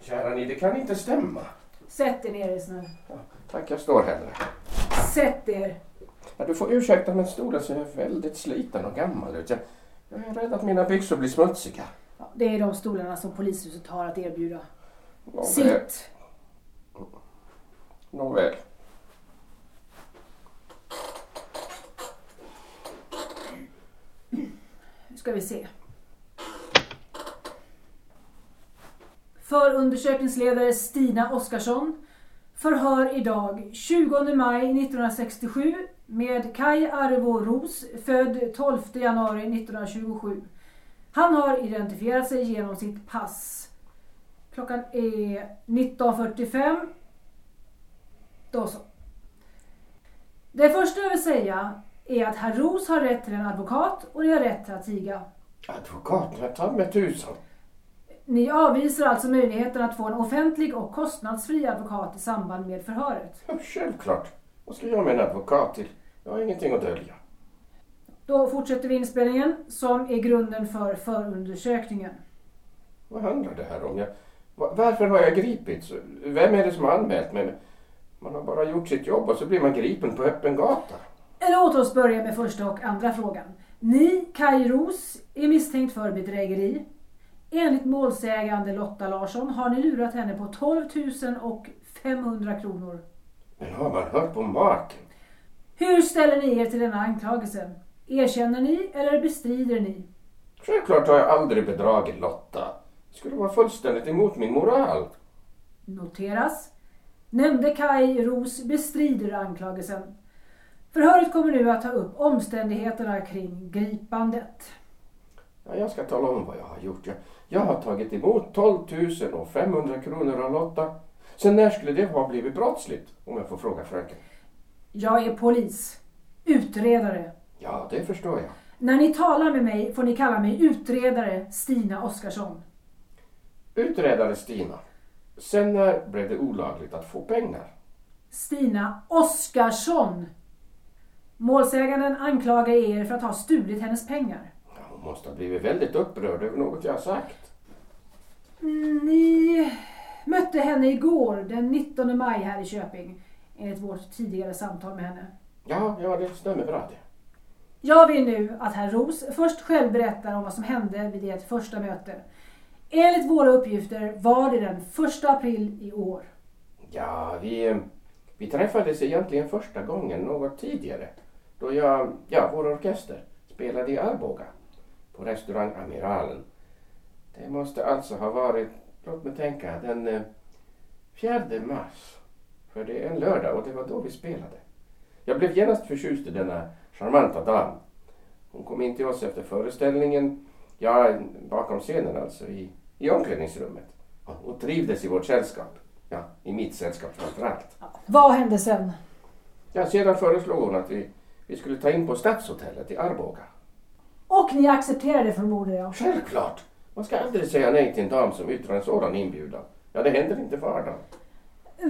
Kära ni, det kan inte stämma. Sätt er ner är snäll. Ja, tack, jag står hellre. Sätt er. Ja, du får ursäkta men stolen ser väldigt sliten och gammal ut. Jag, jag är rädd att mina byxor blir smutsiga. Ja, det är de stolarna som polishuset har att erbjuda. Nåväl. Sitt. Nåväl. Nu ska vi se. Förundersökningsledare Stina Oskarsson förhör idag 20 maj 1967 med Kai Arvo Ros född 12 januari 1927. Han har identifierat sig genom sitt pass. Klockan är 19.45. Då så. Det första jag vill säga är att herr Ros har rätt till en advokat och ni har rätt till att tiga. Advokat, jag tar med tusan. Ni avvisar alltså möjligheten att få en offentlig och kostnadsfri advokat i samband med förhöret. Ja, självklart. Vad ska jag med en advokat till? Jag har ingenting att dölja. Då fortsätter vi inspelningen som är grunden för förundersökningen. Vad handlar det här om? Jag, va- varför har jag gripits? Vem är det som har anmält mig? Man har bara gjort sitt jobb och så blir man gripen på öppen gata. Låt oss börja med första och andra frågan. Ni, Kaj Ros, är misstänkt för bedrägeri. Enligt målsägande Lotta Larsson har ni lurat henne på 12 500 kronor. Men har man hört på maken? Hur ställer ni er till denna anklagelse? Erkänner ni eller bestrider ni? Självklart har jag aldrig bedragit Lotta. Det skulle vara fullständigt emot min moral. Noteras. Nämnde Kai Ros bestrider anklagelsen. Förhöret kommer nu att ta upp omständigheterna kring gripandet. Ja, jag ska tala om vad jag har gjort. Jag, jag har tagit emot 12 500 kronor av Lotta. Sen när skulle det ha blivit brottsligt? Om jag får fråga fröken. Jag är polis. Utredare. Ja, det förstår jag. När ni talar med mig får ni kalla mig utredare Stina Oskarsson. Utredare Stina. Sen när blev det olagligt att få pengar? Stina Oskarsson. Målsäganden anklagar er för att ha stulit hennes pengar. Hon måste ha blivit väldigt upprörd över något jag har sagt. Ni mötte henne igår den 19 maj här i Köping. Enligt vårt tidigare samtal med henne. Ja, ja, det stämmer bra det. Jag vill nu att herr Ros först själv berättar om vad som hände vid ert första möte. Enligt våra uppgifter var det den 1 april i år. Ja, vi, vi träffades egentligen första gången något tidigare. Då jag, ja, vår orkester spelade i Arboga. På restaurang Amiralen. Det måste alltså ha varit, låt mig tänka, den eh, 4 mars. För det är en lördag och det var då vi spelade. Jag blev genast förtjust i denna charmanta dam. Hon kom in till oss efter föreställningen, ja, bakom scenen alltså, i, i omklädningsrummet. Och trivdes i vårt sällskap. Ja, i mitt sällskap framförallt. Vad hände sen? Ja, sedan föreslog hon att vi, vi skulle ta in på Stadshotellet i Arboga. Och ni accepterade förmodar jag. Självklart! Man ska aldrig säga nej till en dam som yttrar en sådan inbjudan. Ja, det händer inte vardagen.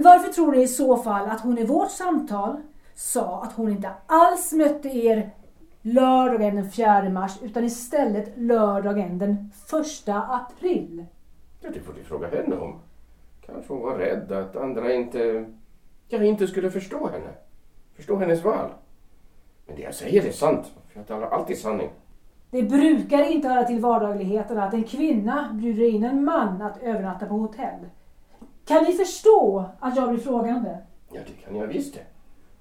Varför tror ni i så fall att hon i vårt samtal sa att hon inte alls mötte er lördagen den 4 mars utan istället lördagen den 1 april? Ja, det får du fråga henne om. Kanske hon var rädd att andra inte, ja, inte skulle förstå henne. Förstå hennes val. Men det jag säger är sant, för jag talar alltid sanning. Det brukar inte höra till vardagligheterna att en kvinna bjuder in en man att övernatta på hotell. Kan ni förstå att jag blir frågande? Ja, det kan jag visst det.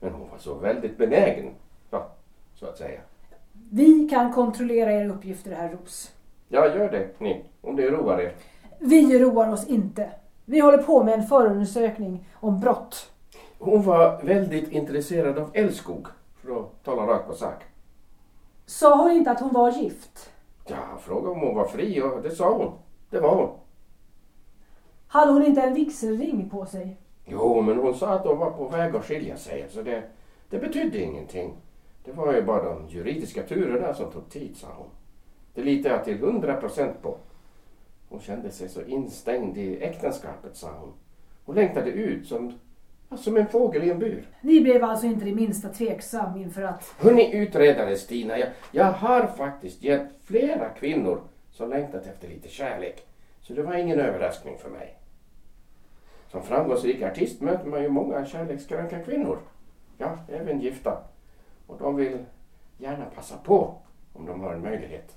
Men hon var så väldigt benägen, ja, så att säga. Vi kan kontrollera era uppgifter, herr Ros. Ja, gör det ni, om det roar er. Vi roar oss inte. Vi håller på med en förundersökning om brott. Hon var väldigt intresserad av älskog, för att tala rakt på sak. Sa hon inte att hon var gift? Ja, frågade om hon var fri och det sa hon. Det var hon. Hade hon inte en vigselring på sig? Jo, men hon sa att de var på väg att skilja sig, så det, det betydde ingenting. Det var ju bara de juridiska turerna som tog tid, sa hon. Det litar jag till hundra procent på. Hon kände sig så instängd i äktenskapet, sa hon. Hon längtade ut som, som en fågel i en bur. Ni blev alltså inte det minsta tveksam inför att... Hörni utredare Stina, jag, jag har faktiskt hjälpt flera kvinnor som längtat efter lite kärlek. Så det var ingen överraskning för mig. Som framgångsrik artist möter man ju många kärlekskranka kvinnor. Ja, även gifta. Och de vill gärna passa på om de har en möjlighet.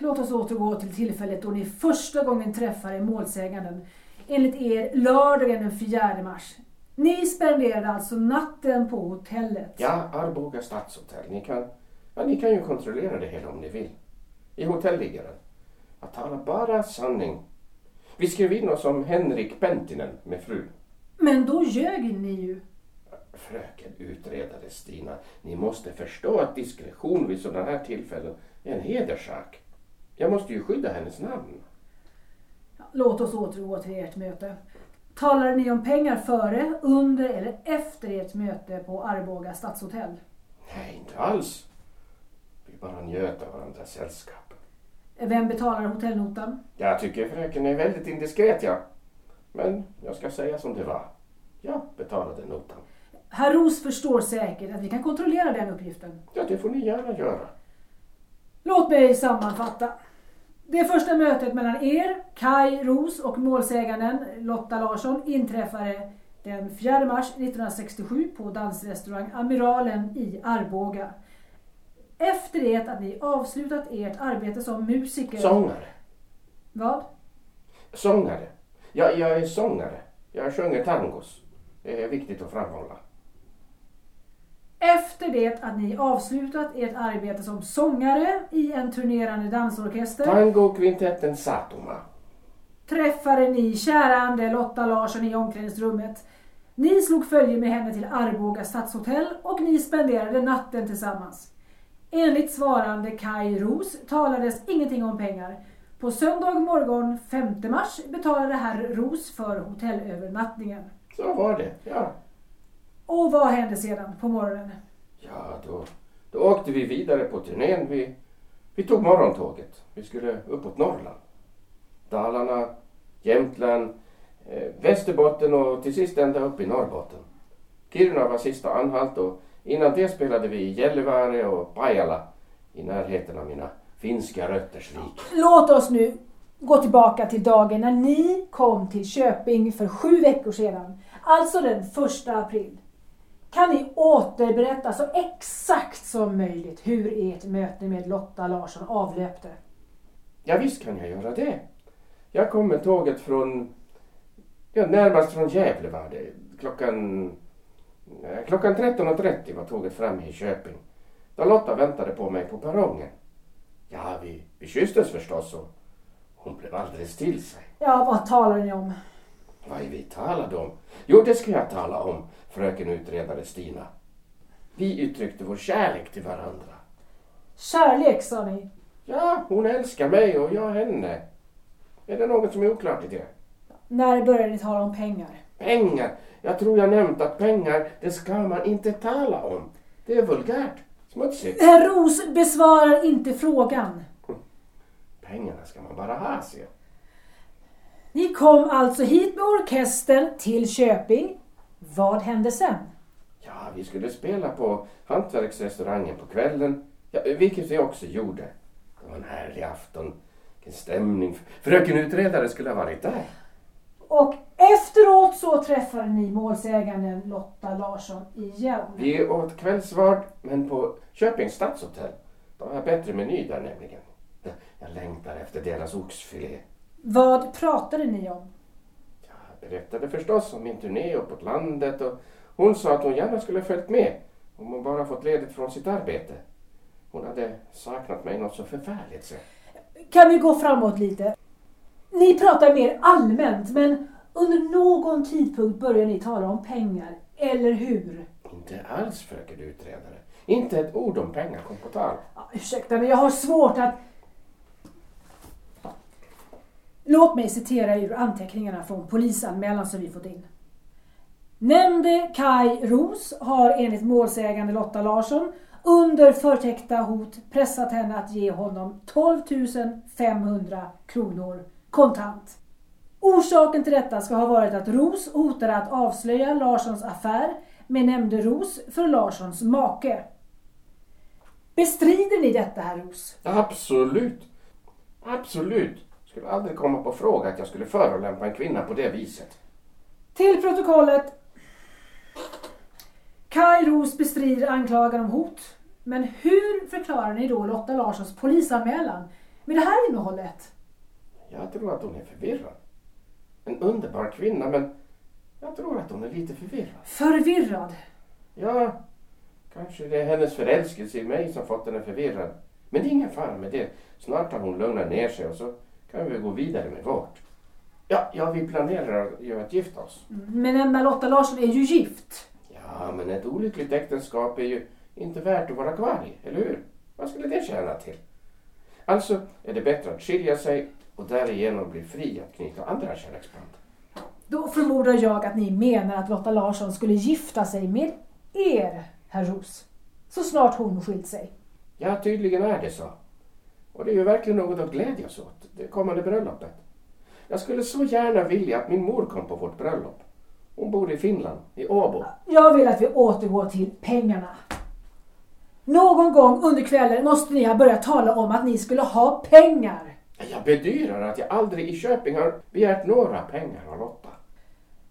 Låt oss återgå till tillfället då ni första gången träffade målsäganden. Enligt er lördagen den 4 mars. Ni spenderade alltså natten på hotellet. Ja, Arboga stadshotell. Ni kan, ja, ni kan ju kontrollera det hela om ni vill. I hotelliggaren. Jag talar bara sanning. Vi skrev in oss som Henrik Pentinen med fru. Men då ljög ni ju. Fröken utredare Stina, ni måste förstå att diskretion vid sådana här tillfällen är en hederssak. Jag måste ju skydda hennes namn. Låt oss återgå till ert möte. Talade ni om pengar före, under eller efter ert möte på Arboga stadshotell? Nej, inte alls. Vi bara njöt av varandras sällskap. Vem betalar hotellnotan? Jag tycker fröken är väldigt indiskret, ja. Men jag ska säga som det var. Jag betalade notan. Herr Ros förstår säkert att vi kan kontrollera den uppgiften. Ja, det får ni gärna göra. Låt mig sammanfatta. Det första mötet mellan er, Kai Ros och målsäganden Lotta Larsson inträffade den 4 mars 1967 på dansrestaurang Amiralen i Arboga. Efter det att ni avslutat ert arbete som musiker... Sångare. Vad? Sångare. Ja, jag är sångare. Jag sjunger tangos. Det är viktigt att framhålla. Efter det att ni avslutat ert arbete som sångare i en turnerande dansorkester Tangokvintetten Satoma. träffade ni kärande Lotta Larsson i omklädningsrummet. Ni slog följe med henne till Arboga stadshotell och ni spenderade natten tillsammans. Enligt svarande Kai Ros talades ingenting om pengar. På söndag morgon 5 mars betalade herr Ros för hotellövernattningen. Så var det, ja. Och vad hände sedan på morgonen? Ja, då, då åkte vi vidare på turnén. Vi, vi tog morgontåget. Vi skulle uppåt Norrland. Dalarna, Jämtland, eh, Västerbotten och till sist ända upp i Norrbotten. Kiruna var sista anhalt och innan det spelade vi i Gällivare och Pajala i närheten av mina finska rötters rik. Låt oss nu gå tillbaka till dagen när ni kom till Köping för sju veckor sedan. Alltså den första april. Kan ni återberätta så exakt som möjligt hur ert möte med Lotta Larsson avlöpte? Ja, visst kan jag göra det. Jag kom med tåget från, ja, närmast från Gävle var det. Klockan, klockan 13.30 var tåget framme i Köping. Då Lotta väntade på mig på perrongen. Ja, vi, vi kysstes förstås och hon blev alldeles till sig. Ja, vad talar ni om? Vad är vi talade om? Jo, det ska jag tala om, fröken utredare Stina. Vi uttryckte vår kärlek till varandra. Kärlek sa ni. Ja, hon älskar mig och jag henne. Är det något som är oklart i det? När började ni tala om pengar? Pengar. Jag tror jag nämnt att pengar, det ska man inte tala om. Det är vulgärt. Smutsigt. Herr Ros besvarar inte frågan. Pengarna ska man bara ha, se. Ni kom alltså hit med orkestern till Köping. Vad hände sen? Ja, vi skulle spela på Hantverksrestaurangen på kvällen. Ja, vilket vi också gjorde. Det var en härlig afton. Vilken stämning. Fröken utredare skulle ha varit där. Och efteråt så träffade ni målsäganden Lotta Larsson igen. Vi åt kvällsvard, men på Köpings stadshotell. De har bättre meny där nämligen. Jag längtar efter deras oxfilé. Vad pratade ni om? Jag berättade förstås om min turné uppåt landet och hon sa att hon gärna skulle följt med om hon bara fått ledigt från sitt arbete. Hon hade saknat mig något så förfärligt. Så. Kan vi gå framåt lite? Ni pratar mer allmänt, men under någon tidpunkt börjar ni tala om pengar, eller hur? Inte alls, fröken utredare. Inte ett ord om pengar kom på tal. Ja, ursäkta, men jag har svårt att... Låt mig citera ur anteckningarna från polisanmälan som vi fått in. Nämnde Kai Ros har enligt målsägande Lotta Larsson under förtäckta hot pressat henne att ge honom 12 500 kronor kontant. Orsaken till detta ska ha varit att Ros hotade att avslöja Larssons affär med nämnde Ros för Larssons make. Bestrider ni detta, herr Ros? Absolut. Absolut. Skulle aldrig komma på fråga att jag skulle förolämpa en kvinna på det viset. Till protokollet. Kaj Ros bestrider anklagan om hot. Men hur förklarar ni då Lotta Larssons polisanmälan med det här innehållet? Jag tror att hon är förvirrad. En underbar kvinna men jag tror att hon är lite förvirrad. Förvirrad. Ja, kanske det är hennes förälskelse i mig som fått henne förvirrad. Men det är ingen fara med det. Snart har hon lugnat ner sig och så kan vi gå vidare med vårt. Ja, ja vi planerar ju att gifta oss. Men Emma Lotta Larsson är ju gift. Ja, men ett olyckligt äktenskap är ju inte värt att vara kvar i, eller hur? Vad skulle det tjäna till? Alltså är det bättre att skilja sig och därigenom bli fri att knyta andra kärleksband. Då förmodar jag att ni menar att Lotta Larsson skulle gifta sig med er, herr Ros. Så snart hon skilt sig. Ja, tydligen är det så. Och det är ju verkligen något att glädjas åt, det kommande bröllopet. Jag skulle så gärna vilja att min mor kom på vårt bröllop. Hon bor i Finland, i Åbo. Jag vill att vi återgår till pengarna. Någon gång under kvällen måste ni ha börjat tala om att ni skulle ha pengar. Jag bedyrar att jag aldrig i Köping har begärt några pengar av Lotta.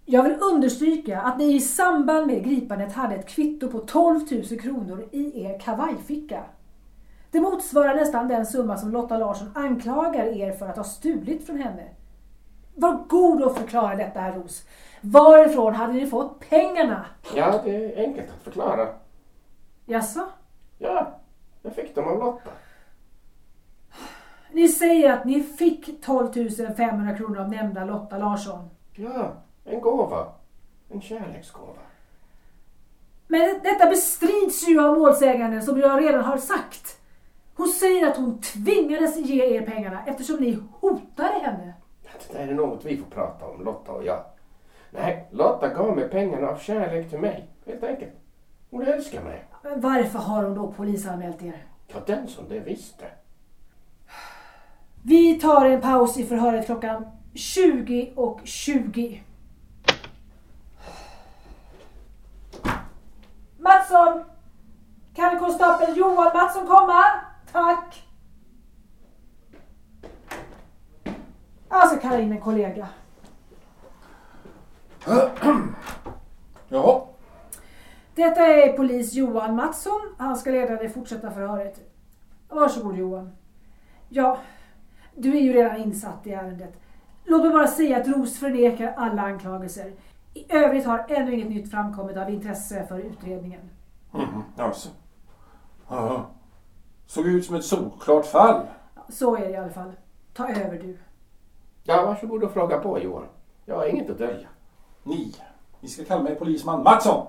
Jag vill understryka att ni i samband med gripandet hade ett kvitto på 12 000 kronor i er kavajficka. Det motsvarar nästan den summa som Lotta Larsson anklagar er för att ha stulit från henne. Var god och förklara detta, herr Ros. Varifrån hade ni fått pengarna? Ja, det är enkelt att förklara. Jaså? Ja, jag fick dem av Lotta. Ni säger att ni fick 12 500 kronor av nämnda Lotta Larsson. Ja, en gåva. En kärleksgåva. Men detta bestrids ju av målsäganden som jag redan har sagt. Hon säger att hon tvingades ge er pengarna eftersom ni hotade henne. Det där är något vi får prata om, Lotta och jag. Nej, Lotta gav mig pengarna av kärlek till mig, helt enkelt. Hon älskar mig. Men varför har hon då polisanmält er? Ja, den som det visste. Vi tar en paus i förhöret klockan 20 och 20. Mattsson! Kan konstapeln Johan Mattsson komma? Tack! Jag ska kalla in en kollega. Ja, Detta är polis Johan Mattsson. Han ska leda det fortsatta förhöret. Varsågod Johan. Ja, du är ju redan insatt i ärendet. Låt mig bara säga att Ros förnekar alla anklagelser. I övrigt har ännu inget nytt framkommit av intresse för utredningen. mhm, alltså. Ja. Såg ut som ett solklart fall. Så är det i alla fall. Ta över du. Ja, varsågod och fråga på, Johan. Jag har inget att dölja. Ni, ni ska kalla mig polisman Mattsson.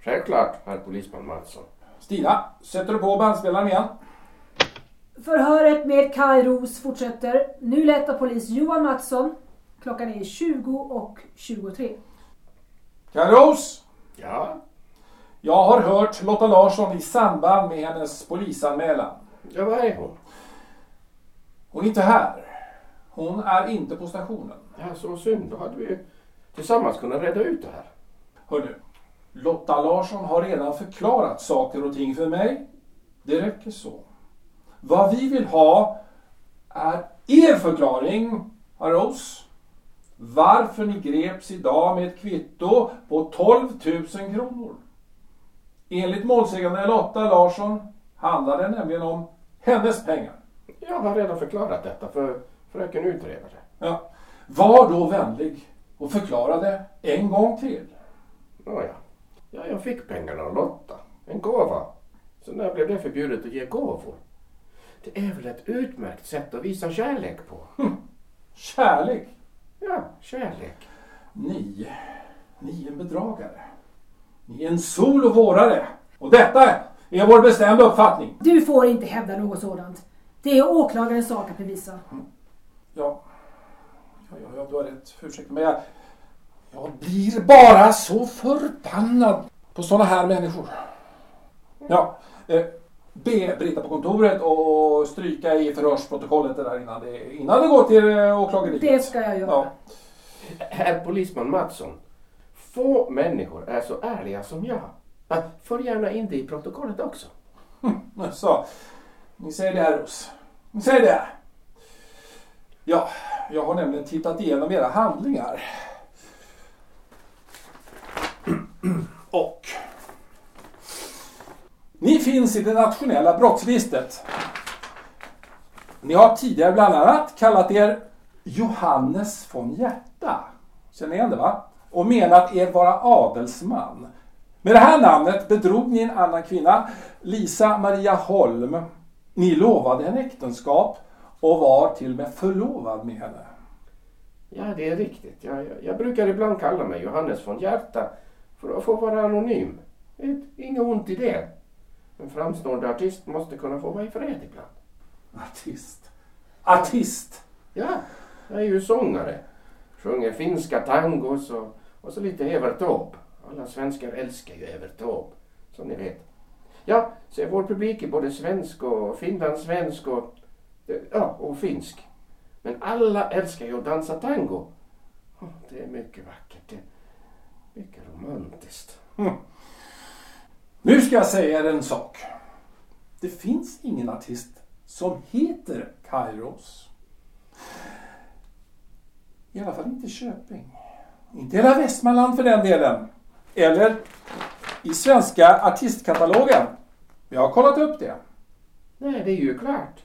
Självklart, herr polisman Mattsson. Stina, sätter du på bandspelaren igen? Förhöret med Kaj Ros fortsätter. Nu letar polis Johan Mattsson. Klockan är 20 och 23. Karos, Ja, jag har hört Lotta Larsson i samband med hennes polisanmälan. Ja vad är hon? Hon är inte här. Hon är inte på stationen. Ja, så synd. Då hade vi ju tillsammans kunnat reda ut det här. Hörru, Lotta Larsson har redan förklarat saker och ting för mig. Det räcker så. Vad vi vill ha är er förklaring, Aros. Varför ni greps idag med ett kvitto på 12 000 kronor. Enligt målsägande Lotta Larsson handlar det nämligen om hennes pengar. Jag har redan förklarat detta för fröken utredare. Ja. Var då vänlig och förklara det en gång till. Nåja. Ja, jag fick pengarna av Lotta. En gåva. Så när blev det förbjudet att ge gåvor? Det är väl ett utmärkt sätt att visa kärlek på? Kärlek. Ja, kärlek. Ni, ni är en bedragare. Ni är en sol och vårare. Och detta är vår bestämda uppfattning. Du får inte hävda något sådant. Det är åklagarens sak att bevisa. Ja, ja, ja, ja du har rätt. Ursäkta mig. Jag, jag blir bara så förbannad på sådana här människor. Ja, eh, be Britta på kontoret och stryka i förhörsprotokollet det där innan det, innan det går till eh, åklageriet. Det ska jag göra. Ja. Herr polisman Mattsson. Få människor är så ärliga som jag. Ja, För gärna in det i protokollet också. Hm, så, ni säger det här Ros. Ni säger det. Ja, jag har nämligen tittat igenom era handlingar. Och ni finns i det nationella brottsregistret. Ni har tidigare bland annat kallat er Johannes von Hjärta. Känner ni igen det va? Och menat er vara adelsman. Med det här namnet bedrog ni en annan kvinna, Lisa Maria Holm. Ni lovade henne äktenskap och var till och med förlovad med henne. Ja, det är riktigt. Jag, jag, jag brukar ibland kalla mig Johannes von Hjärta för att få vara anonym. Inget ont i det. En framstående artist måste kunna få vara i fred ibland. Artist. Artist! Ja, jag är ju sångare. Sjunger finska tangos och, och så lite Evert Taube. Alla svenskar älskar ju Evert Taube, som ni vet. Ja, så vår publik är både svensk och finlandssvensk och, ja, och finsk. Men alla älskar ju att dansa tango. Det är mycket vackert. Det är mycket romantiskt. Hm. Nu ska jag säga er en sak. Det finns ingen artist som heter Kairos. I alla fall inte Köping. Inte hela Västmanland för den delen. Eller i svenska artistkatalogen. Jag har kollat upp det. Nej, det är ju klart.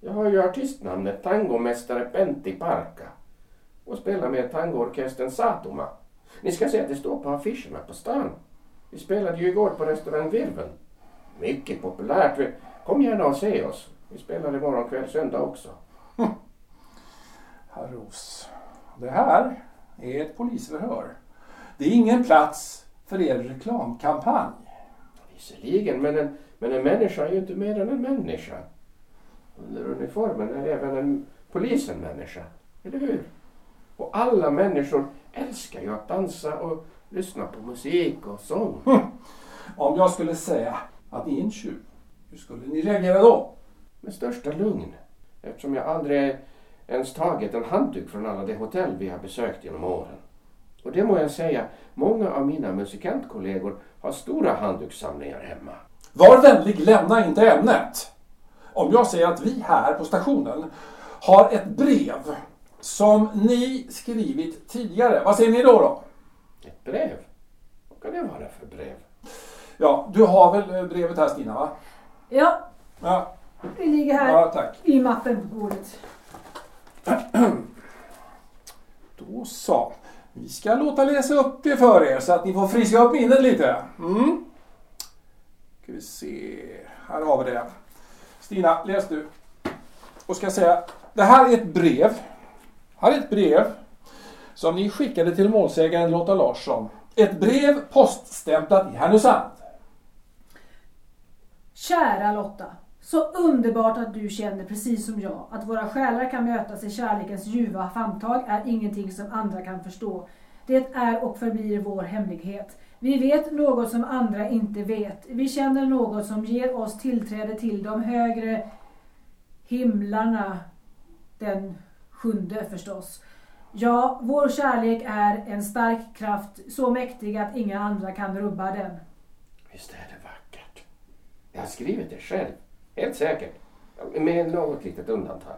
Jag har ju artistnamnet tangomästare Pentti Parka och spelar med tangoorkestern Satuma. Ni ska se att det står på affischerna på stan. Vi spelade ju igår på restaurang Virveln. Mycket populärt. Kom gärna och se oss. Vi spelar imorgon kväll söndag också. Herr Ros. Det här är ett polisförhör. Det är ingen plats för er reklamkampanj. Visserligen, men en, men en människa är ju inte mer än en människa. Under uniformen är även en polis en människa. Eller hur? Och alla människor älskar ju att dansa och lyssna på musik och sång. Om jag skulle säga att ni är en tjuv, hur skulle ni reagera då? Med största lugn. Eftersom jag aldrig ens tagit en handduk från alla de hotell vi har besökt genom åren. Och det må jag säga, många av mina musikantkollegor har stora handdukssamlingar hemma. Var vänlig, lämna inte ämnet. Om jag säger att vi här på stationen har ett brev som ni skrivit tidigare, vad säger ni då? då? Ett brev? Vad kan det vara för brev? Ja, du har väl eh, brevet här Stina? va? Ja, Ja, det ligger här ja tack. i mappen på bordet. Då så. Vi ska låta läsa upp det för er så att ni får friska upp minnet lite. Mm. Ska vi se. Här har vi det. Stina, läs du. Och ska jag säga, det här är ett brev. Här är ett brev som ni skickade till målsägaren Lotta Larsson. Ett brev poststämplat i Härnösand. Kära Lotta. Så underbart att du känner precis som jag att våra själar kan mötas i kärlekens ljuva famntag är ingenting som andra kan förstå. Det är och förblir vår hemlighet. Vi vet något som andra inte vet. Vi känner något som ger oss tillträde till de högre himlarna. Den sjunde förstås. Ja, vår kärlek är en stark kraft, så mäktig att inga andra kan rubba den. Visst är det vackert? Jag har skrivit det själv. Helt säkert. Med något litet undantag.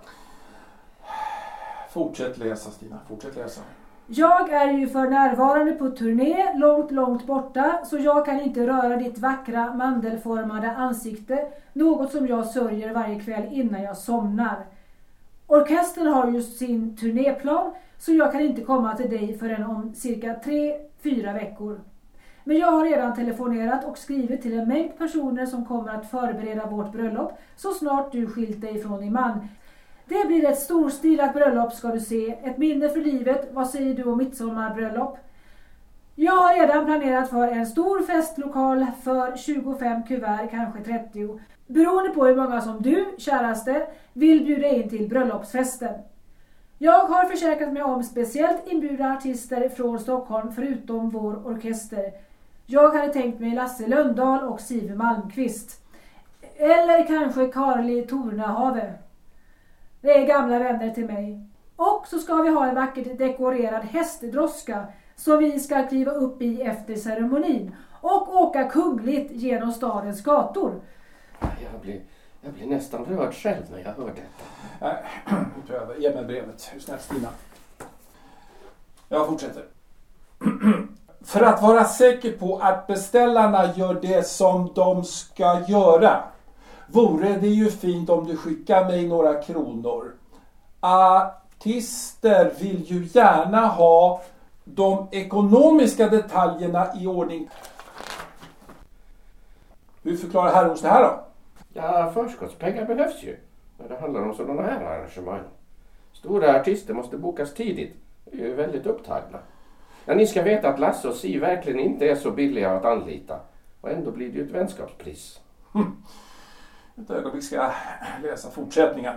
Fortsätt läsa Stina, fortsätt läsa. Jag är ju för närvarande på turné långt, långt borta så jag kan inte röra ditt vackra mandelformade ansikte, något som jag sörjer varje kväll innan jag somnar. Orkestern har ju sin turnéplan så jag kan inte komma till dig förrän om cirka tre, fyra veckor. Men jag har redan telefonerat och skrivit till en mängd personer som kommer att förbereda vårt bröllop så snart du skilt dig från din man. Det blir ett storstilat bröllop ska du se. Ett minne för livet. Vad säger du om midsommarbröllop? Jag har redan planerat för en stor festlokal för 25 kuvert, kanske 30. Beroende på hur många som du, käraste, vill bjuda in till bröllopsfesten. Jag har försäkrat mig om speciellt inbjudna artister från Stockholm förutom vår orkester. Jag hade tänkt mig Lasse Lundahl och Siv Malmqvist. Eller kanske Karli Tornahave. Det är gamla vänner till mig. Och så ska vi ha en vackert dekorerad hästdroska som vi ska kliva upp i efter ceremonin och åka kungligt genom stadens gator. Jag blir, jag blir nästan rörd själv när jag hör detta. Äh, tar över. Ge mig brevet. Hur snällt Stina. Jag fortsätter. För att vara säker på att beställarna gör det som de ska göra vore det ju fint om du skickar mig några kronor. Artister vill ju gärna ha de ekonomiska detaljerna i ordning. Hur förklarar Herros det här då? Ja, förskottspengar behövs ju när det handlar om sådana här arrangemang. Stora artister måste bokas tidigt. De är ju väldigt upptagna. Ja, ni ska veta att Lasse och Si verkligen inte är så billiga att anlita. Och ändå blir det ju ett vänskapspris. Hm. Ett ögonblick ska jag läsa fortsättningen.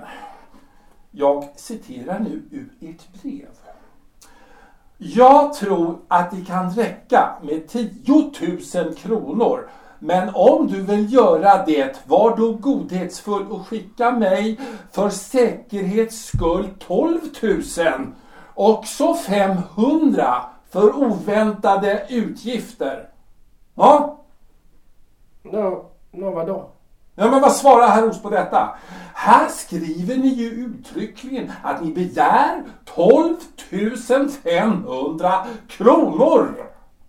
Jag citerar nu ur ert brev. Jag tror att det kan räcka med 10 000 kronor. Men om du vill göra det, var då godhetsfull och skicka mig för säkerhets skull 12 000. Också 500 för oväntade utgifter. Ja, Nå, nå vadå? Ja, men vad svarar herr Ros på detta? Här skriver ni ju uttryckligen att ni begär 12 500 kronor.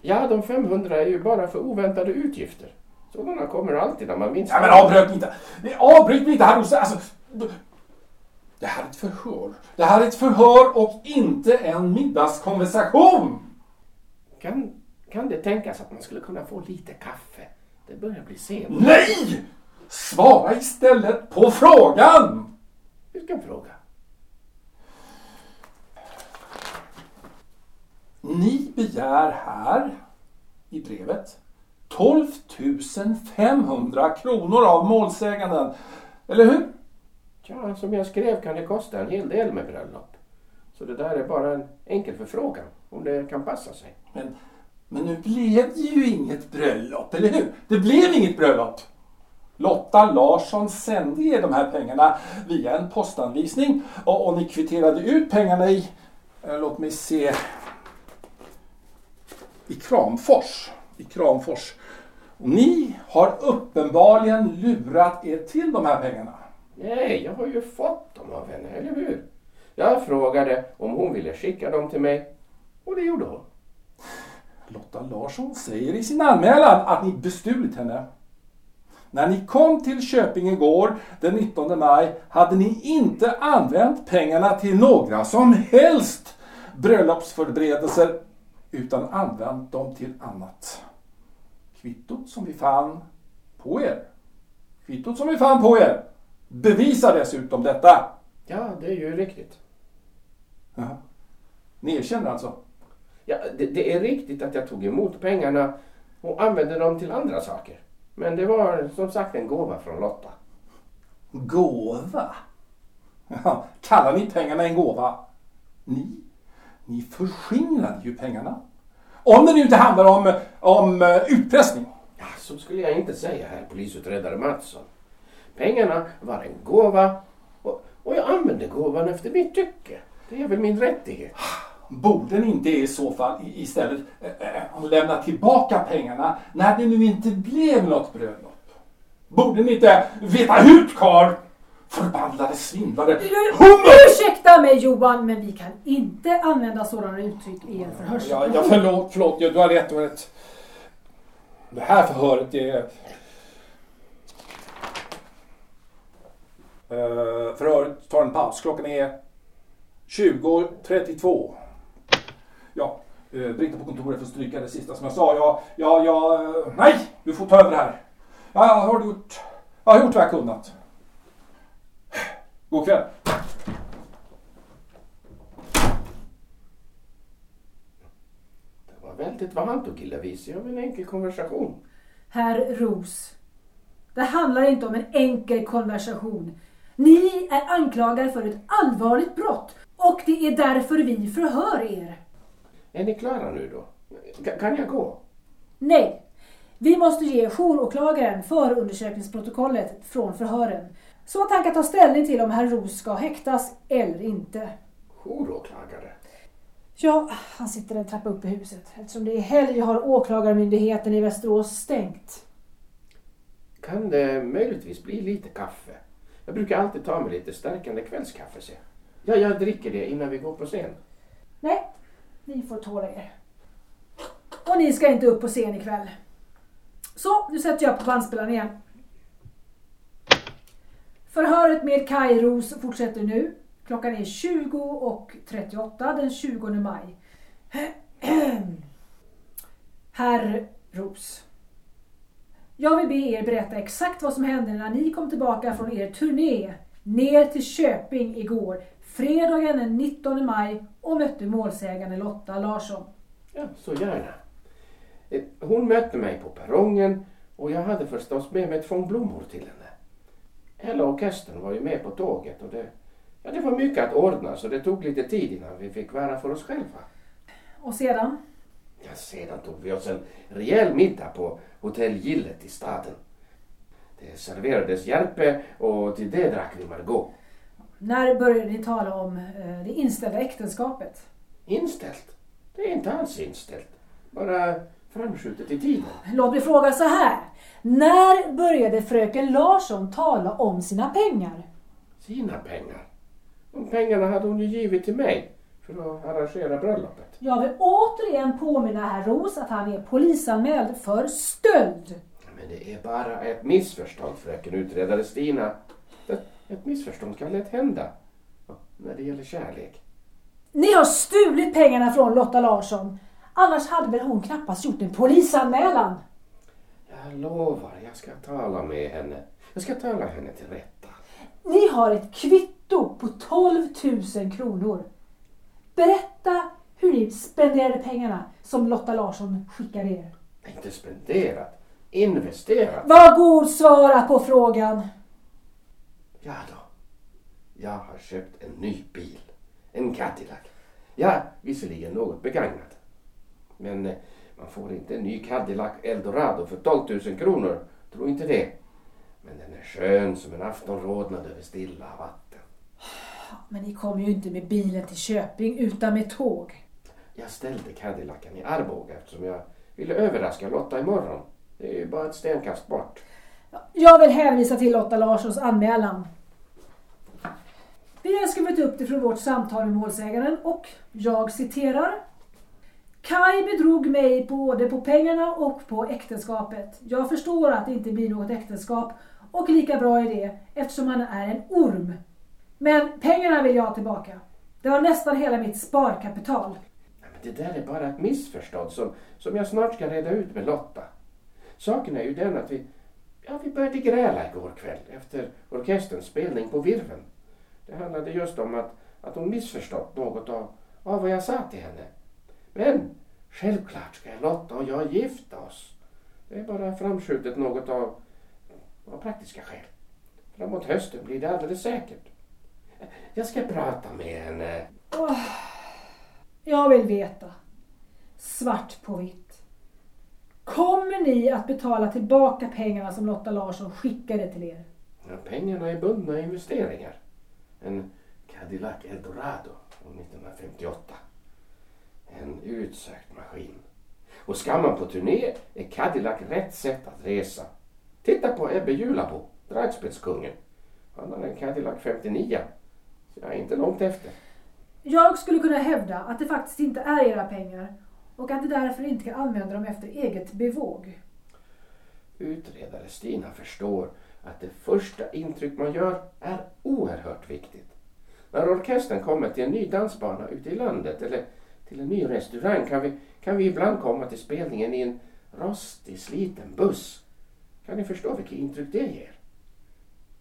Ja, de 500 är ju bara för oväntade utgifter. Sådana kommer alltid när man minst... Ja, men avbryt mig inte. Avbryt mig inte herr Ros. Alltså, det här är ett förhör. Det här är ett förhör och inte en middagskonversation. Kan, kan det tänkas att man skulle kunna få lite kaffe? Det börjar bli sent. Nej! Svara istället på frågan. Vilken fråga? Ni begär här i brevet 12 500 kronor av målsäganden. Eller hur? Ja, som jag skrev kan det kosta en hel del med bröllop. Så det där är bara en enkel förfrågan, om det kan passa sig. Men, men nu blev det ju inget bröllop, eller hur? Det blev inget bröllop. Lotta Larsson sände er de här pengarna via en postanvisning och, och ni kvitterade ut pengarna i, eh, låt mig se, i Kramfors. I Kramfors. Och ni har uppenbarligen lurat er till de här pengarna. Nej, jag har ju fått dem av henne, eller hur? Jag frågade om hon ville skicka dem till mig och det gjorde hon. Lotta Larsson säger i sin anmälan att ni bestulit henne. När ni kom till Köping igår den 19 maj hade ni inte använt pengarna till några som helst bröllopsförberedelser utan använt dem till annat. Kvittot som vi fann på er, kvittot som vi fann på er bevisar dessutom detta. Ja, det är ju riktigt. Ni erkänner alltså? Ja, det, det är riktigt att jag tog emot pengarna och använde dem till andra saker. Men det var som sagt en gåva från Lotta. Gåva? Ja, kallar ni pengarna en gåva? Ni, ni förskingrade ju pengarna. Om det nu inte handlar om, om eh, utpressning. Ja, så skulle jag inte säga, herr polisutredare Mattsson. Pengarna var en gåva och, och jag använde gåvan efter mitt tycke. Det är väl min rättighet. Borde ni inte i så fall istället eh, eh, lämna tillbaka pengarna när det nu inte blev något bröllop? Borde ni inte veta hut karl? Förbannade svindlare! Hummer! Ursäkta mig Johan, men vi kan inte använda sådana uttryck i en Ja, förhörssituation. ja, förlåt, förlåt. Ja, du har rätt. Det här förhöret är... Uh, förhöret tar en paus. Klockan är 20.32. Ja, uh, Britta på kontoret får stryka det sista som jag sa. Ja, ja, ja... eh, nej! Du får ta över det här. Ja, jag har gjort... Jag har gjort vad jag kunnat. God kväll. Det var väldigt vad han tog illa vid sig av en enkel konversation. Herr Ros, det handlar inte om en enkel konversation. Ni är anklagade för ett allvarligt brott och det är därför vi förhör er. Är ni klara nu då? Ka- Kan jag gå? Nej, vi måste ge jouråklagaren förundersökningsprotokollet från förhören så att han kan ta ställning till om herr Ros ska häktas eller inte. Jouråklagare? Ja, han sitter en trappa upp i huset. Eftersom det är helg har åklagarmyndigheten i Västerås stängt. Kan det möjligtvis bli lite kaffe? Jag brukar alltid ta mig lite stärkande kvällskaffe, se. Ja, jag dricker det innan vi går på scen. Nej, ni får tåla er. Och ni ska inte upp på scen ikväll. Så, nu sätter jag på bandspelaren igen. Förhöret med Kaj Ros fortsätter nu. Klockan är 20.38 den 20 maj. Herr Ros. Jag vill be er berätta exakt vad som hände när ni kom tillbaka från er turné ner till Köping igår, fredagen den 19 maj och mötte målsägande Lotta Larsson. Ja, så gärna. Eh, Hon mötte mig på perrongen och jag hade förstås med mig två blommor till henne. Hela orkestern var ju med på tåget och det, ja, det var mycket att ordna så det tog lite tid innan vi fick vara för oss själva. Och sedan? Ja, sedan tog vi oss en rejäl middag på Hotell Gillet i staden. Det serverades järpe och till det drack vi Margot. När började ni tala om eh, det inställda äktenskapet? Inställt? Det är inte alls inställt. Bara framskjutet i tiden. Låt mig fråga så här. När började fröken Larsson tala om sina pengar? Sina pengar. De pengarna hade hon ju givit till mig för att arrangera bröllopet. Jag vill återigen påminna herr Ros att han är polisanmäld för stöld. Men det är bara ett missförstånd, fröken utredare Stina. Ett, missförstånd kan lätt hända. När det gäller kärlek. Ni har stulit pengarna från Lotta Larsson. Annars hade väl hon knappast gjort en polisanmälan. Jag lovar, jag ska tala med henne. Jag ska tala henne till rätta. Ni har ett kvitto på 12 000 kronor. Berätta hur ni spenderade pengarna som Lotta Larsson skickade er. Inte spenderat, investerat. Var god svara på frågan. Ja då. Jag har köpt en ny bil. En Cadillac. Ja, visserligen något begagnad. Men eh, man får inte en ny Cadillac Eldorado för 12 000 kronor. Tro inte det. Men den är skön som en aftonrodnad över stilla vatten. Men ni kom ju inte med bilen till Köping utan med tåg. Jag ställde Cadillacen i Arboga eftersom jag ville överraska Lotta imorgon. Det är ju bara ett stenkast bort. Jag vill hänvisa till Lotta Larssons anmälan. Vi har skrivit upp det från vårt samtal med målsägaren och jag citerar. Kai bedrog mig både på pengarna och på äktenskapet. Jag förstår att det inte blir något äktenskap och lika bra är det eftersom han är en orm. Men pengarna vill jag ha tillbaka. Det var nästan hela mitt sparkapital. Det där är bara ett missförstånd som, som jag snart ska reda ut med Lotta. Saken är ju den att vi, ja, vi började gräla igår kväll efter orkesterns spelning på Virven. Det handlade just om att, att hon missförstått något av, av vad jag sa till henne. Men självklart ska Lotta och jag gifta oss. Det är bara framskjutet något av, av praktiska skäl. Framåt hösten blir det alldeles säkert. Jag ska prata med henne. Jag vill veta. Svart på vitt. Kommer ni att betala tillbaka pengarna som Lotta Larsson skickade till er? Ja, pengarna är bundna i investeringar. En Cadillac Eldorado från 1958. En utsökt maskin. Och ska man på turné är Cadillac rätt sätt att resa. Titta på Ebbe Julabo, dragspelskungen. Han har en Cadillac 59. Så jag är inte långt efter. Jag skulle kunna hävda att det faktiskt inte är era pengar och att de därför inte kan använda dem efter eget bevåg. Utredare Stina förstår att det första intryck man gör är oerhört viktigt. När orkestern kommer till en ny dansbana ute i landet eller till en ny restaurang kan vi, kan vi ibland komma till spelningen i en rostig, sliten buss. Kan ni förstå vilket intryck det ger?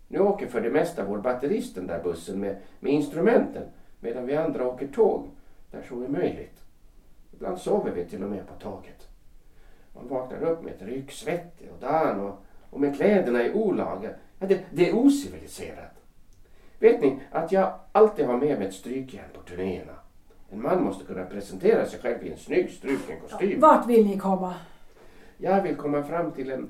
Nu åker för det mesta vår batterist den där bussen med, med instrumenten medan vi andra åker tåg där så är möjligt. Ibland sover vi till och med på tåget. Man vaknar upp med ett ryck, svettig och dan och, och med kläderna i olag. Ja, det, det är ociviliserat. Vet ni att jag alltid har med mig ett strykjärn på turnéerna? En man måste kunna presentera sig själv i en snygg struken kostym. Vart vill ni komma? Jag vill komma fram till, en,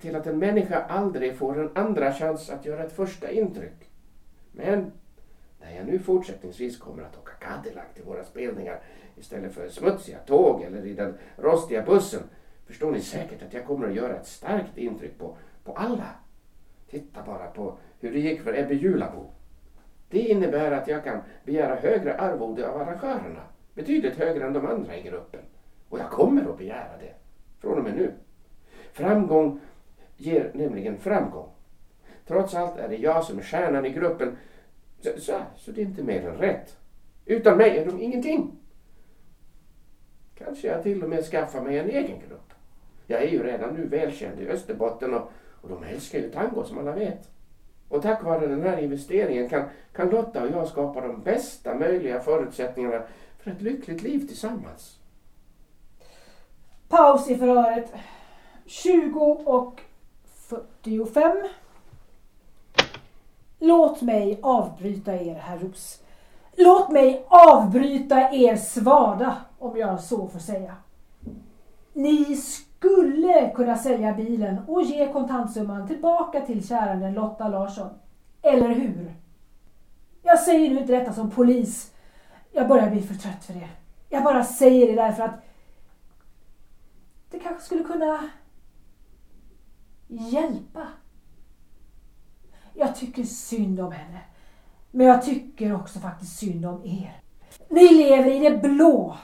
till att en människa aldrig får en andra chans att göra ett första intryck. Men när jag nu fortsättningsvis kommer att åka Cadillac till våra spelningar istället för smutsiga tåg eller i den rostiga bussen förstår ni säkert att jag kommer att göra ett starkt intryck på, på alla. Titta bara på hur det gick för Ebbe Julabo. Det innebär att jag kan begära högre arvode av arrangörerna. Betydligt högre än de andra i gruppen. Och jag kommer att begära det. Från och med nu. Framgång ger nämligen framgång. Trots allt är det jag som är stjärnan i gruppen. Så, så, så det är inte mer än rätt. Utan mig är de ingenting. Kanske jag till och med skaffar mig en egen grupp. Jag är ju redan nu välkänd i Österbotten och, och de älskar ju tango som alla vet. Och tack vare den här investeringen kan, kan Lotta och jag skapa de bästa möjliga förutsättningarna för ett lyckligt liv tillsammans. Paus i förhöret. 20 och 45. Låt mig avbryta er, herr Ros. Låt mig avbryta er svada, om jag så får säga. Ni skulle kunna sälja bilen och ge kontantsumman tillbaka till käranden Lotta Larsson. Eller hur? Jag säger nu inte detta som polis. Jag börjar bli för trött för det. Jag bara säger det därför att det kanske skulle kunna hjälpa. Jag tycker synd om henne. Men jag tycker också faktiskt synd om er. Ni lever i det blå.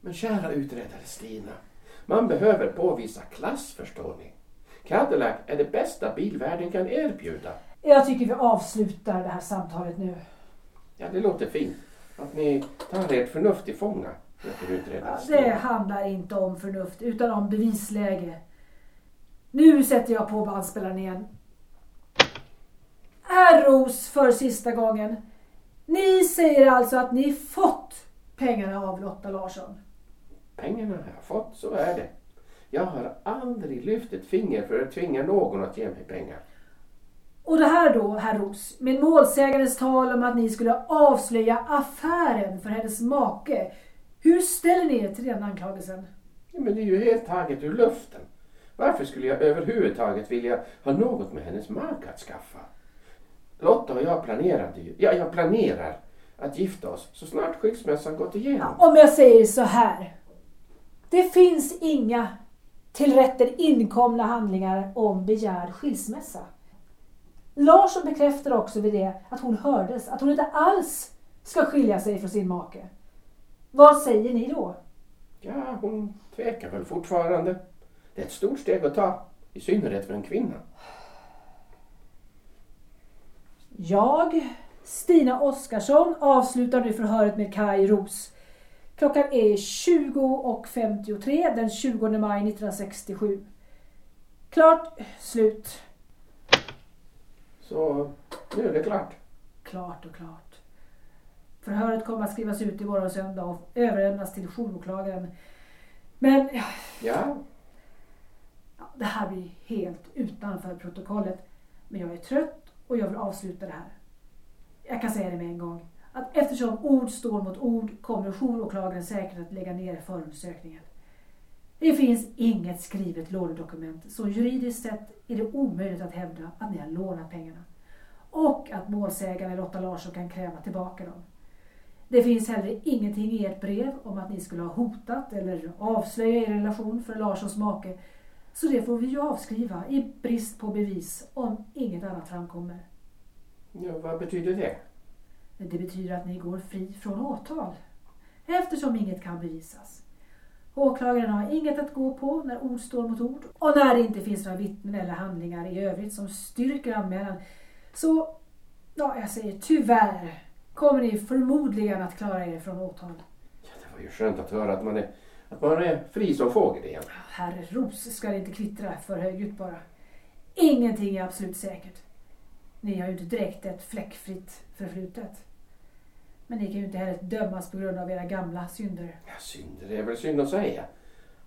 Men kära utredare Stina, man behöver påvisa klass förstår ni. Cadillac är det bästa bilvärlden kan erbjuda. Jag tycker vi avslutar det här samtalet nu. Ja, det låter fint. Att ni tar ert förnuft till fånga. Ja. Det handlar inte om förnuft utan om bevisläge. Nu sätter jag på bandspelaren igen. Herr Ros för sista gången. Ni säger alltså att ni fått pengarna av Lotta Larsson. Pengarna har jag fått, så är det. Jag har aldrig lyft ett finger för att tvinga någon att ge mig pengar. Och det här då, herr Ros, med målsägandens tal om att ni skulle avslöja affären för hennes make. Hur ställer ni er till den anklagelsen? Ja, men det är ju helt taget ur luften. Varför skulle jag överhuvudtaget vilja ha något med hennes make att skaffa? Lotta och jag planerade ju, ja jag planerar att gifta oss så snart skilsmässan gått igenom. Om jag säger så här. Det finns inga till rätten inkomna handlingar om begärd skilsmässa. Larsson bekräftar också vid det att hon hördes, att hon inte alls ska skilja sig från sin make. Vad säger ni då? Ja, hon tvekar väl fortfarande. Det är ett stort steg att ta, i synnerhet för en kvinna. Jag, Stina Oskarsson, avslutar nu förhöret med Kai Ros. Klockan är 20.53 den 20 maj 1967. Klart, slut. Så nu är det klart. Klart och klart. Förhöret kommer att skrivas ut imorgon söndag och överlämnas till jouråklagaren. Men ja, Ja, ja, det här blir helt utanför protokollet. Men jag är trött och jag vill avsluta det här. Jag kan säga det med en gång. Att eftersom ord står mot ord kommer jouråklagaren säkert att lägga ner förundersökningen. Det finns inget skrivet lånedokument så juridiskt sett är det omöjligt att hävda att ni har lånat pengarna. Och att målsägaren Lotta Larsson kan kräva tillbaka dem. Det finns heller ingenting i ert brev om att ni skulle ha hotat eller avslöjat er relation för Larssons make. Så det får vi ju avskriva i brist på bevis om inget annat framkommer. ja vad betyder det? Det betyder att ni går fri från åtal. Eftersom inget kan bevisas. Åklagaren har inget att gå på när ord står mot ord och när det inte finns några vittnen eller handlingar i övrigt som styrker anmälan. Så, ja, jag säger tyvärr kommer ni förmodligen att klara er från åtal. Ja, det var ju skönt att höra att man är, att man är fri som fågel igen. Herre Ros ska det inte kvittra för högljutt bara. Ingenting är absolut säkert. Ni har ju inte direkt ett fläckfritt förflutet. Men ni kan ju inte heller dömas på grund av era gamla synder. Ja, synder är väl synd att säga.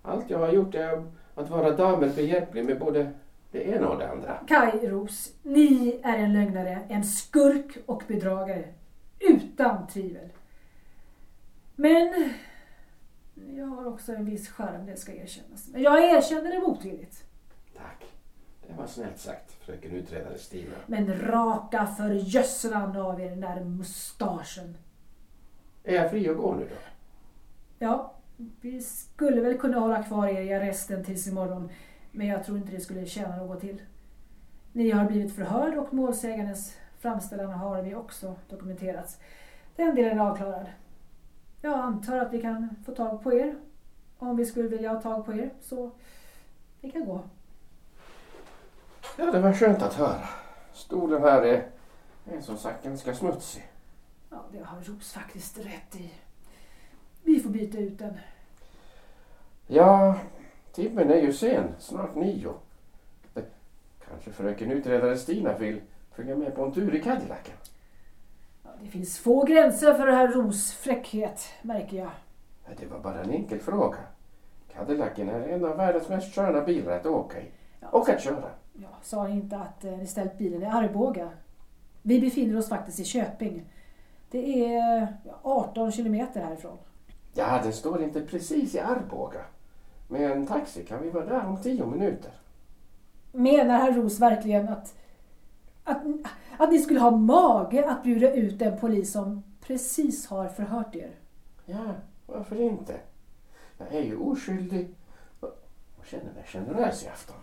Allt jag har gjort är att vara damer behjälplig med både det ena och det andra. Kai Ros, ni är en lögnare, en skurk och bedragare. Utan tvivel. Men jag har också en viss charm, det ska erkännas. Men jag erkänner det motvilligt. Tack. Det var snällt sagt, fröken utredare Stina. Men raka för jössan av er den där mustaschen. Är jag fri att gå nu då? Ja, vi skulle väl kunna hålla kvar er i arresten tills imorgon. Men jag tror inte det skulle tjäna något till. Ni har blivit förhörd och målsägandens framställan har vi också dokumenterats. Den delen är avklarad. Jag antar att vi kan få tag på er om vi skulle vilja ha tag på er. Så vi kan gå. Ja, det var skönt att höra. Stolen här är, är som sagt ganska smutsig. Ja, det har Ros faktiskt rätt i. Vi får byta ut den. Ja, timmen är ju sen. Snart nio. Kanske fröken utredare Stina vill följa med på en tur i Cadillacen. Det finns få gränser för herr Ros fräckhet, märker jag. Ja, Det var bara en enkel fråga. Cadillacen är en av världens mest sköna bilar att åka i. Ja, Och att köra. Ja, sa inte att eh, ni ställt bilen i Arboga? Vi befinner oss faktiskt i Köping. Det är ja, 18 kilometer härifrån. Ja, den står inte precis i Arboga. Med en taxi kan vi vara där om tio minuter. Menar herr Ros verkligen att, att, att ni skulle ha mage att bjuda ut en polis som precis har förhört er? Ja, varför inte? Jag är ju oskyldig och känner mig generös i afton.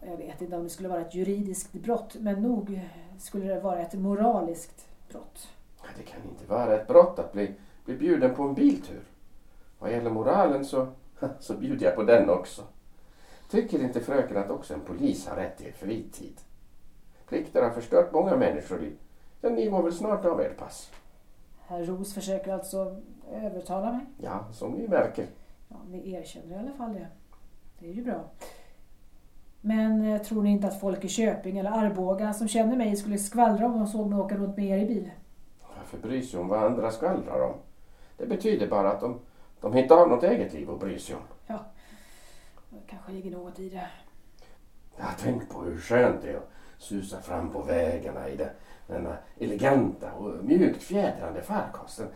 Jag vet inte om det skulle vara ett juridiskt brott, men nog skulle det vara ett moraliskt brott. Det kan inte vara ett brott att bli, bli bjuden på en biltur. Vad gäller moralen så, så bjuder jag på den också. Tycker inte fröken att också en polis har rätt till fritid? Plikter har förstört många människoliv. Ja, ni går väl snart av ert pass? Herr Ros försöker alltså övertala mig. Ja, som ni märker. Ja, ni erkänner i alla fall det. Det är ju bra. Men eh, tror ni inte att folk i Köping eller Arboga som känner mig skulle skvallra om de såg mig åka runt med er i bil? Varför bry sig om vad andra skvallrar om? Det betyder bara att de, de inte har något eget liv att bry sig om. Ja, det kanske ligger något i det. Ja, tänk på hur skönt det är att susa fram på vägarna i den, denna eleganta och mjukt fjädrande farkosten.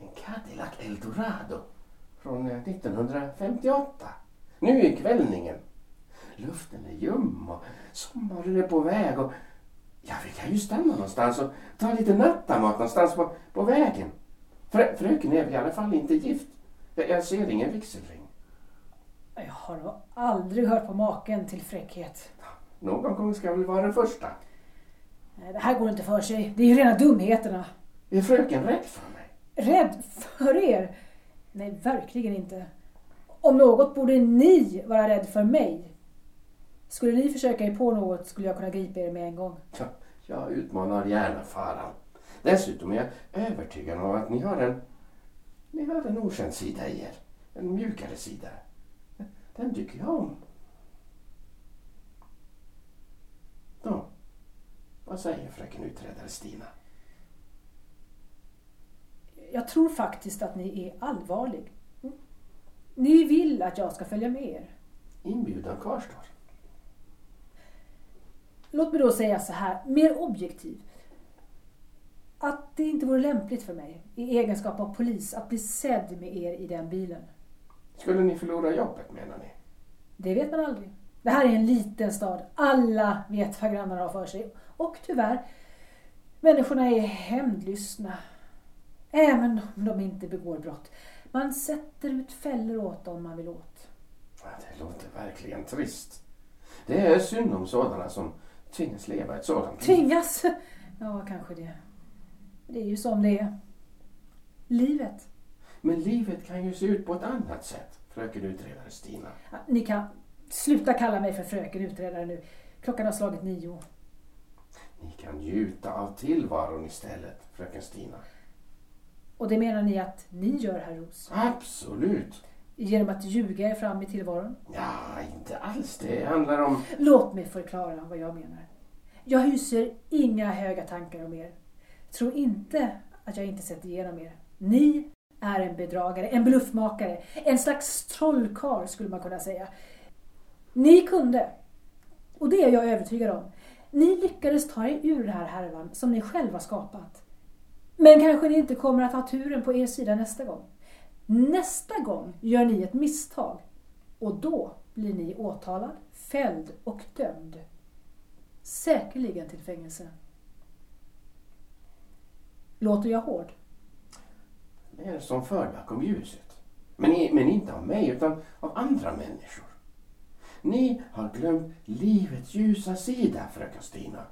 En Cadillac Eldorado från eh, 1958. Nu i kvällningen. Luften är ljum och sommaren är på väg och ja, vi kan ju stanna någonstans och ta lite nattamat någonstans på, på vägen. Frö, fröken är väl i alla fall inte gift. Jag, jag ser ingen vigselring. Jag har nog aldrig hört på maken till fräckhet. Någon gång ska väl vara den första. Nej, det här går inte för sig. Det är ju rena dumheterna. Är fröken rädd för mig? Rädd för er? Nej, verkligen inte. Om något borde ni vara rädd för mig. Skulle ni försöka er på något skulle jag kunna gripa er med en gång. Ja, jag utmanar gärna faran. Dessutom är jag övertygad om att ni har en, ni har en okänd sida i er. En mjukare sida. Den tycker jag om. Då, vad säger fröken utredare Stina? Jag tror faktiskt att ni är allvarlig. Ni vill att jag ska följa med er. Inbjudan kvarstår. Låt mig då säga så här, mer objektivt. Att det inte vore lämpligt för mig, i egenskap av polis, att bli sedd med er i den bilen. Skulle ni förlora jobbet menar ni? Det vet man aldrig. Det här är en liten stad. Alla vet vad grannarna har för sig. Och tyvärr, människorna är hämndlystna. Även om de inte begår brott. Man sätter ut fällor åt dem man vill åt. Det låter verkligen trist. Det är synd om sådana som tvingas leva ett sådant liv. Tvingas? Ja, kanske det. Det är ju som det är. Livet. Men livet kan ju se ut på ett annat sätt, fröken utredare Stina. Ni kan sluta kalla mig för fröken utredare nu. Klockan har slagit nio. Ni kan njuta av tillvaron istället, fröken Stina. Och det menar ni att ni gör, herr Ros? Absolut. Genom att ljuga er fram i tillvaron? Ja, inte alls. Det handlar om... Låt mig förklara vad jag menar. Jag hyser inga höga tankar om er. Tro inte att jag inte sett igenom er. Ni är en bedragare, en bluffmakare, en slags trollkarl skulle man kunna säga. Ni kunde, och det är jag övertygad om, ni lyckades ta er ur den här härvan som ni själva skapat. Men kanske ni inte kommer att ha turen på er sida nästa gång. Nästa gång gör ni ett misstag och då blir ni åtalad, fälld och dömd. Säkerligen till fängelse. Låter jag hård? Det är som för bakom ljuset. Men, men inte av mig, utan av andra människor. Ni har glömt livets ljusa sida, fröken Stina.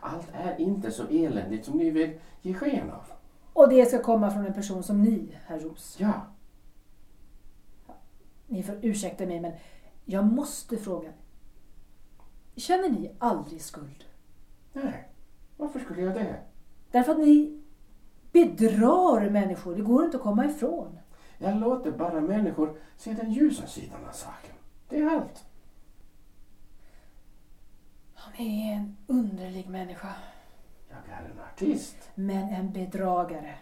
Allt är inte så eländigt som ni vill ge sken av. Och det ska komma från en person som ni, herr Ros. Ja, Ni får ursäkta mig men jag måste fråga. Känner ni aldrig skuld? Nej, varför skulle jag det? Därför att ni bedrar människor. Det går inte att komma ifrån. Jag låter bara människor se den ljusa sidan av saken. Det är allt. Han är en underlig människa. Jag är en artist. Men en bedragare.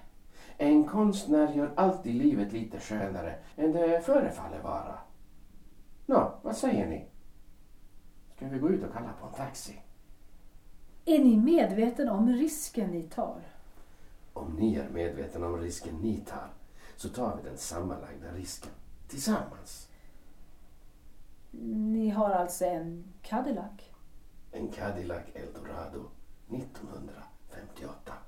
En konstnär gör alltid livet lite skönare än det förefaller vara. Nå, vad säger ni? Ska vi gå ut och kalla på en taxi? Är ni medveten om risken ni tar? Om ni är medvetna om risken ni tar så tar vi den sammanlagda risken tillsammans. Ni har alltså en Cadillac? En Cadillac Eldorado 1958.